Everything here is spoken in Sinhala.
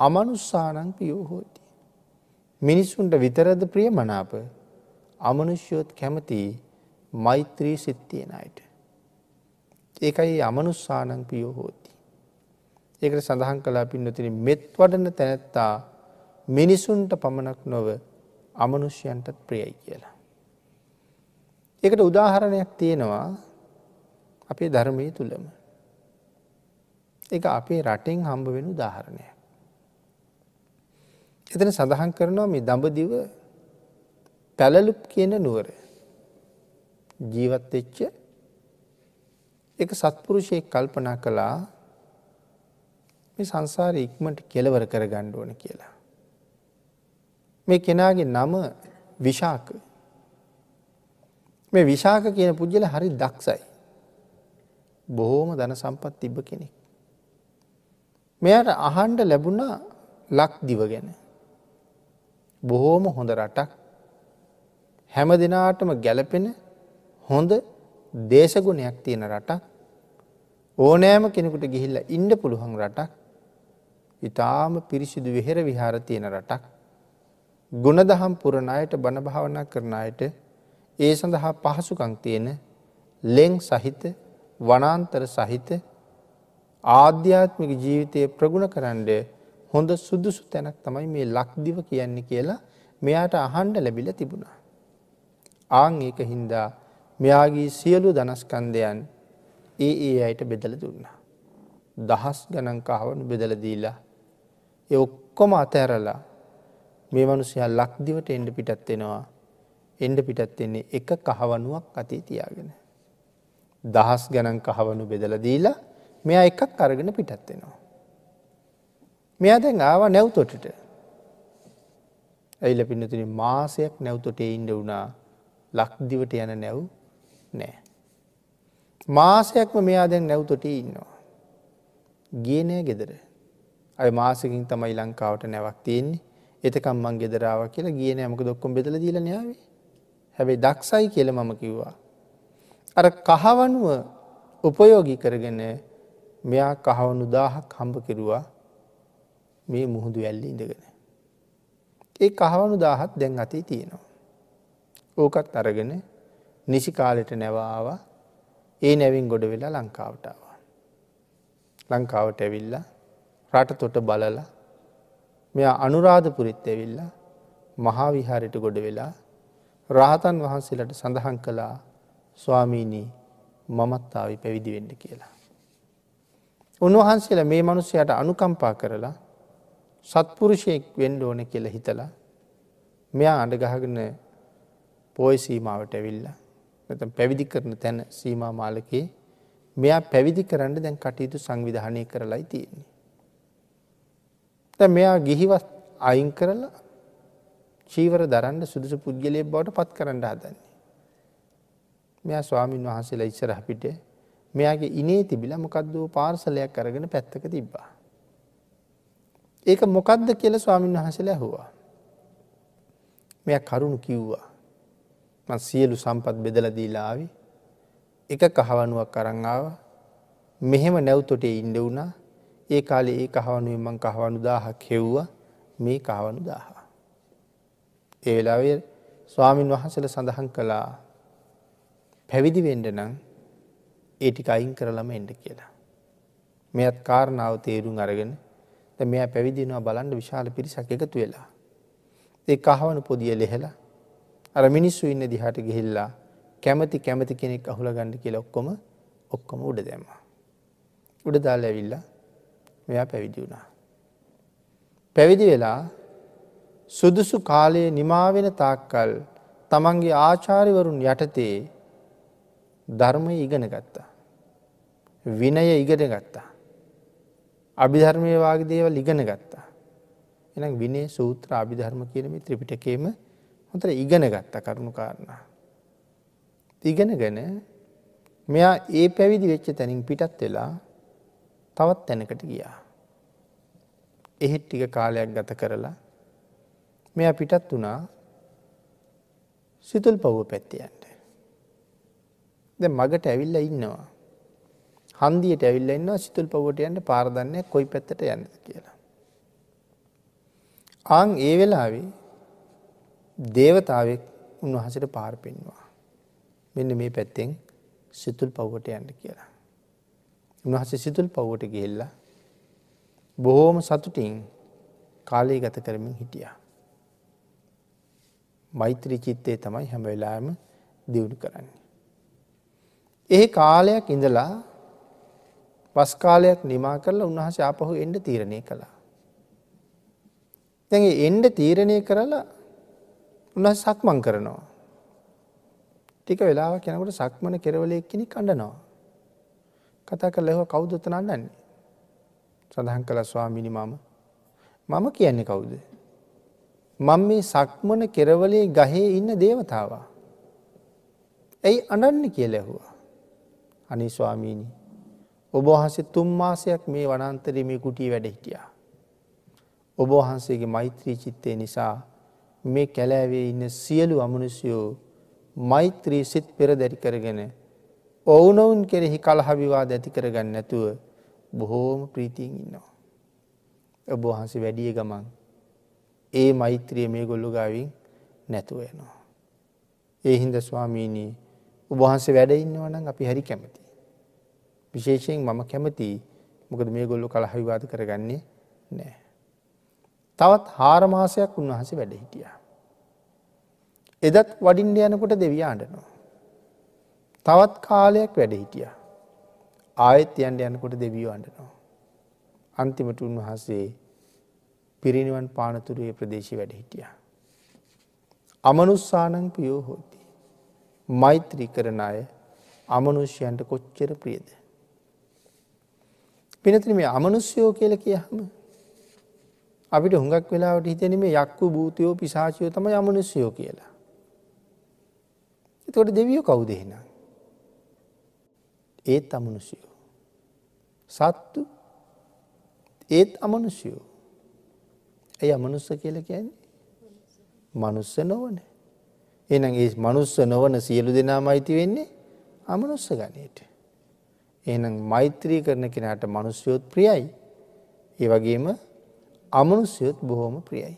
අමනුස්සානං පියෝ හෝති. මිනිස්සුන්ට විතරද ප්‍රිය මනාප අමනුෂ්‍යයොත් කැමති මෛත්‍රී සිත්තියෙන අයට. ඒකයි අමනුස්සානං පියෝ හෝති. ඒකට සඳහන් කලා පින්නතින මෙත් වඩන තැනැත්තා මිනිසුන්ට පමණක් නොව අමනුෂ්‍යයන්ටත් ප්‍රියයි කියලා. ඒකට උදාහරණයක් තියෙනවා අපේ ධර්මය තුළම. එක අපේ රටෙන් හම්බ වෙන උදාහරණයක්. එතන සඳහන් කරනවා මේ දඹදිව පැලලුප් කියන නුවර ජීවත්වෙච්ච එක සත්පුරුෂයෙක් කල්පනා කළා මේ සංසාර ඉක්මට කෙලවර කර ගණ්ඩුවන කියලා. මේ කෙනාගේ නම විශාක මේ විශාක කියන පුද්ගල හරි දක්ෂයි. බොහෝම ධන සම්පත් තිබ්බ කෙනෙක්. මෙයට අහන්ඩ ලැබුණා ලක් දිව ගැන. බොහෝම හොඳ රටක්. හැම දෙනාටම ගැලපෙන හොඳ දේශගුණයක් තියෙන රටක්. ඕනෑම කෙනෙකුට ගිහිල්ල ඉන්ඩ පුළුවන් රටක්. ඉතාම පිරිසිදු වෙහෙර විහාර තියෙන රටක්. ගුණදහම් පුරණයට බණභාවනා කරනයට ඒ සඳහා පහසුකං තියෙන ලෙං සහිත වනාන්තර සහිත ආධ්‍යාත්මික ජීවිතය ප්‍රගුණ කරන්ඩ හොඳ සුදුසු තැනක් තමයි මේ ලක්දිව කියන්නේ කියලා මෙයාට අහන්ඩ ලැබිල තිබුණා. ආං ඒක හින්දා මෙයාගේ සියලු දනස්කන්දයන් ඒ ඒ අයට බෙදල දුන්නා. දහස් ගණංකාවනු බෙදල දීලා එ ඔක්කොම අතඇරලා මේ මනුසයා ලක්දිවට එන්ඩ පිටත්වෙනවා එන්ඩ පිටත්වෙන්නේ එක කහවනුවක් අතේ තියාගෙන. දහස් ගණන් කහවනු බෙදල දීලා මෙයා එකක් අරගෙන පිටත්වෙනවා. මෙයා දැන් ආව නැව්තොටට ඇයිල පින්නතුන මාසයක් නැව්තොට ඉන්ඩ වුණා ලක්දිවට යන නැව් නෑ. මාසයක්ම මෙයා දැන් නැව්තොට ඉන්නවා. ගියනෑ ගෙදර. අය මාසකින් තමයි ලංකාවට නැවක් තියෙන්නේ එතකම් මං ගෙදරාව කියලා ගියන ඇමක දොක්කොම් බෙදල දීල නාවේ හැබැයි දක්ෂයි කියල මම කිව්වා. අර කහවනුව උපයෝගි කරගෙන මෙයා කහවනු දාහක් හම්බ කෙරුවා මේ මුහුදු ඇල්ලි ඉඳගෙන. ඒ කහවනු දාහත් දැන් අතේ තියෙනවා. ඕකත් අරගෙන නිසි කාලෙට නැවාව ඒ නැවින් ගොඩ වෙලා ලංකාවටාව. ලංකාවට ඇවිල්ල රට තොට බලලා මෙයා අනුරාධපුරිත් ඇවිල්ලා මහා විහාරයට ගොඩ වෙලා රාතන් වහන්සේලට සඳහන් කළා ස්වාමීණී මමත්තාවි පැවිදිවෙන්න කියලා. උන්වහන්සේලා මේ මනුස්සයට අනුකම්පා කරලා සත්පුරුෂයෙක් වෙන්ඩ ඕන කියල හිතලා මෙයා අඩගහගෙන පෝය සීමාවට ඇවිල්ල නැත පැවිදි කරන තැන සීමා මාලකේ මෙයා පැවිදි කරන්න දැන් කටයුතු සංවිධානය කරලයි තියෙන්නේ. මෙයා ගිහිවත් අයින් කරලා චීවර දරන්න සුදුසු පුද්ගලය බවට පත් කරන්න හදන්නේ. මෙයා ස්වාමීන් වහන්සේලා ඉස්සර අපිට මෙයාගේ ඉනේ තිබිල මොකක්දෝ පාර්සලයක් අරගෙන පැත්තක තිබ්බා. ඒක මොකක්ද කියල ස්වාමීන් වහසල ඇහුවා. මෙය කරුණු කිව්වා. සියලු සම්පත් බෙදල දීලාවි එක කහවනුවක් කරංආව මෙහෙම නැව්තොටේ ඉන්ඩ වුණා ඒ කාලේ ඒ කහවනුවෙන් මං කහවනු දාහක් හෙව්වා මේ කහවනු දාහා. ඒ වෙලාවේ ස්වාමින් වහන්සල සඳහන් කළා පැවිදි වෙන්ඩ නම් ඒටික අයින් කරලම එන්ඩ කියලා. මෙයත් කාරණාව තේරුම් අරගෙන මෙයා පැවිදිනවා බලන්ඩ විශාල පිරිසක් එකතු වෙලා. ඒ කහවනු පොදිය ලෙහෙලා අර මිනිස්සු ඉන්න දිහට ගිහිල්ලා කැමති කැමති කෙනෙක් අහුල ගණඩ කියල ඔක්කොම ඔක්කොම උඩ දැම්ම. උඩ දාල් ඇවිල්ලා මෙයා පැවිදි වුණා. පැවිදි වෙලා සුදුසු කාලයේ නිමාවෙන තාක්කල් තමන්ගේ ආචාරිවරුන් යටතේ ධර්මය ඉගෙන ගත්තා. විනය ඉගෙන ගත්තා. අභිධර්මය වගේ දේවල් ඉගෙන ගත්තා. එනම් විනේ සූත්‍ර අභිධර්ම කියනම ත්‍රිපිටකේම හොතර ඉගෙන ගත්ත කරුණු කාරණා. ඉගෙනගෙන මෙයා ඒ පැවිදි වෙච්ච තැනින් පිටත් වෙලා තවත් තැනකට ගියා. එහෙත් ටික කාලයක් ගත කරලා මෙයා පිටත් වුණා සිතුල් පව්ව පැත්තියන්ට. ද මගට ඇවිල්ල ඉන්නවා. හන්දියට ඇවිල්ල ඉන්න සිතුල් පවට යන්ට පාරදන්නය කොයි පැත්තට යන්න කියලා. ආං ඒ වෙලාවේ දේවතාවෙක් උන්වහසට පාර පෙන්වා. මෙන්න මේ පැත්තෙන් සිතුල් පව්වට යන්න කියලා. උන්වහස සිතුල් පව්වට ගෙල්ලා බොහෝම සතුටින් කාලය ගත කරමින් හිටියා. මෛත්‍රී චිත්තේ තමයි හැම වෙලාම දියුණු කරන්නේ. ඒ කාලයක් ඉඳලා පස් කාලයක් නිමා කරලා උන්වහස ආපහු එන්ඩ තීරණය කළා. දැ එන්ඩ තීරණය කරලා උන්හ සක්මං කරනවා. ටික වෙලාව කෙනකට සක්මන කෙරවලයක් කෙනෙ කණ්ඩනවා. කතා කර ලෙහෝ කවුදොත්තන අන්නන්නේ. සඳහන් කළ ස්වාමිනි මම මම කියන්නේ කවුද. මං මේ සක්මන කෙරවලේ ගහේ ඉන්න දේවතාවා. ඇයි අනන්න කියල ඇහුවා. අනි ස්වාමීණි ඔබහන්සේ තුම් මාසයක් මේ වනන්තරේ මේ කුටිය වැඩ හිටියා. ඔබහන්සේගේ මෛත්‍රී චිත්තය නිසා මේ කැලෑවේ ඉන්න සියලු අමනුස්යෝ මෛත්‍රී සිත් පෙර දැරි කරගෙන ඔවුනොවුන් කෙරෙහි කලහවිවා දැති කරගන්න නැතුව බොහෝම ප්‍රීතියෙන් ඉන්නවා. ඔබ වහන්සේ වැඩිය ගමන් ඒ මෛත්‍රිය මේ ගොල්ලු ගාවින් නැතුව යනවා. ඒ හින්ද ස්වාමීණී උබහන්සේ වැඩඉන්නවනම් අපි හරි කැමති. විශේෂයෙන් මම කැමති මොකද මේ ගොල්ලු කලහවිවාද කරගන්නේ නෑ. තවත් හාරමාසයක් උන්වහස වැඩ හිටිය. එදත් වඩින්ඩ යනකොට දෙවිය අඩනවා. තවත් කාලයක් වැඩ හිටිය. ආයත් යන්ඩ යනකොට දෙවියෝ අඩනවා. අන්තිමට උන්වහන්සේ පිරිනිවන් පානතුරේ ප්‍රදේශි වැඩ හිටිය. අමනුස්සානං පියෝ හෝති. මෛත්‍රී කරන අය අමනුෂ්‍යයන්ට කොච්චර ප්‍රියද. පිනතින මේ අමනුස්්‍යයෝ කියල කියහම අපිට හුඟක් වෙලාවට හිතන මේ යක්කු භූතයෝ පිසාචයෝ තම යමනුස්්‍යයෝ කියලා. එතකොට දෙවියෝ කවුදෙහෙන. ඒත් අමනුෂයෝ. සත්තු ඒත් අමනුෂයෝ. ඇයි අමනුස්ස කියල කියන්නේ. මනුස්ස නොවන. එන ඒ මනුස්ස නොවන සියලු දෙනා මයිති වෙන්නේ අමනුස්ස ගනයට. එනම් මෛත්‍රී කරන කෙනට මනුස්්‍යයොත් ප්‍රියයි. ඒ වගේම අමනුස්්‍යයොත් බොහෝම ප්‍රියයි.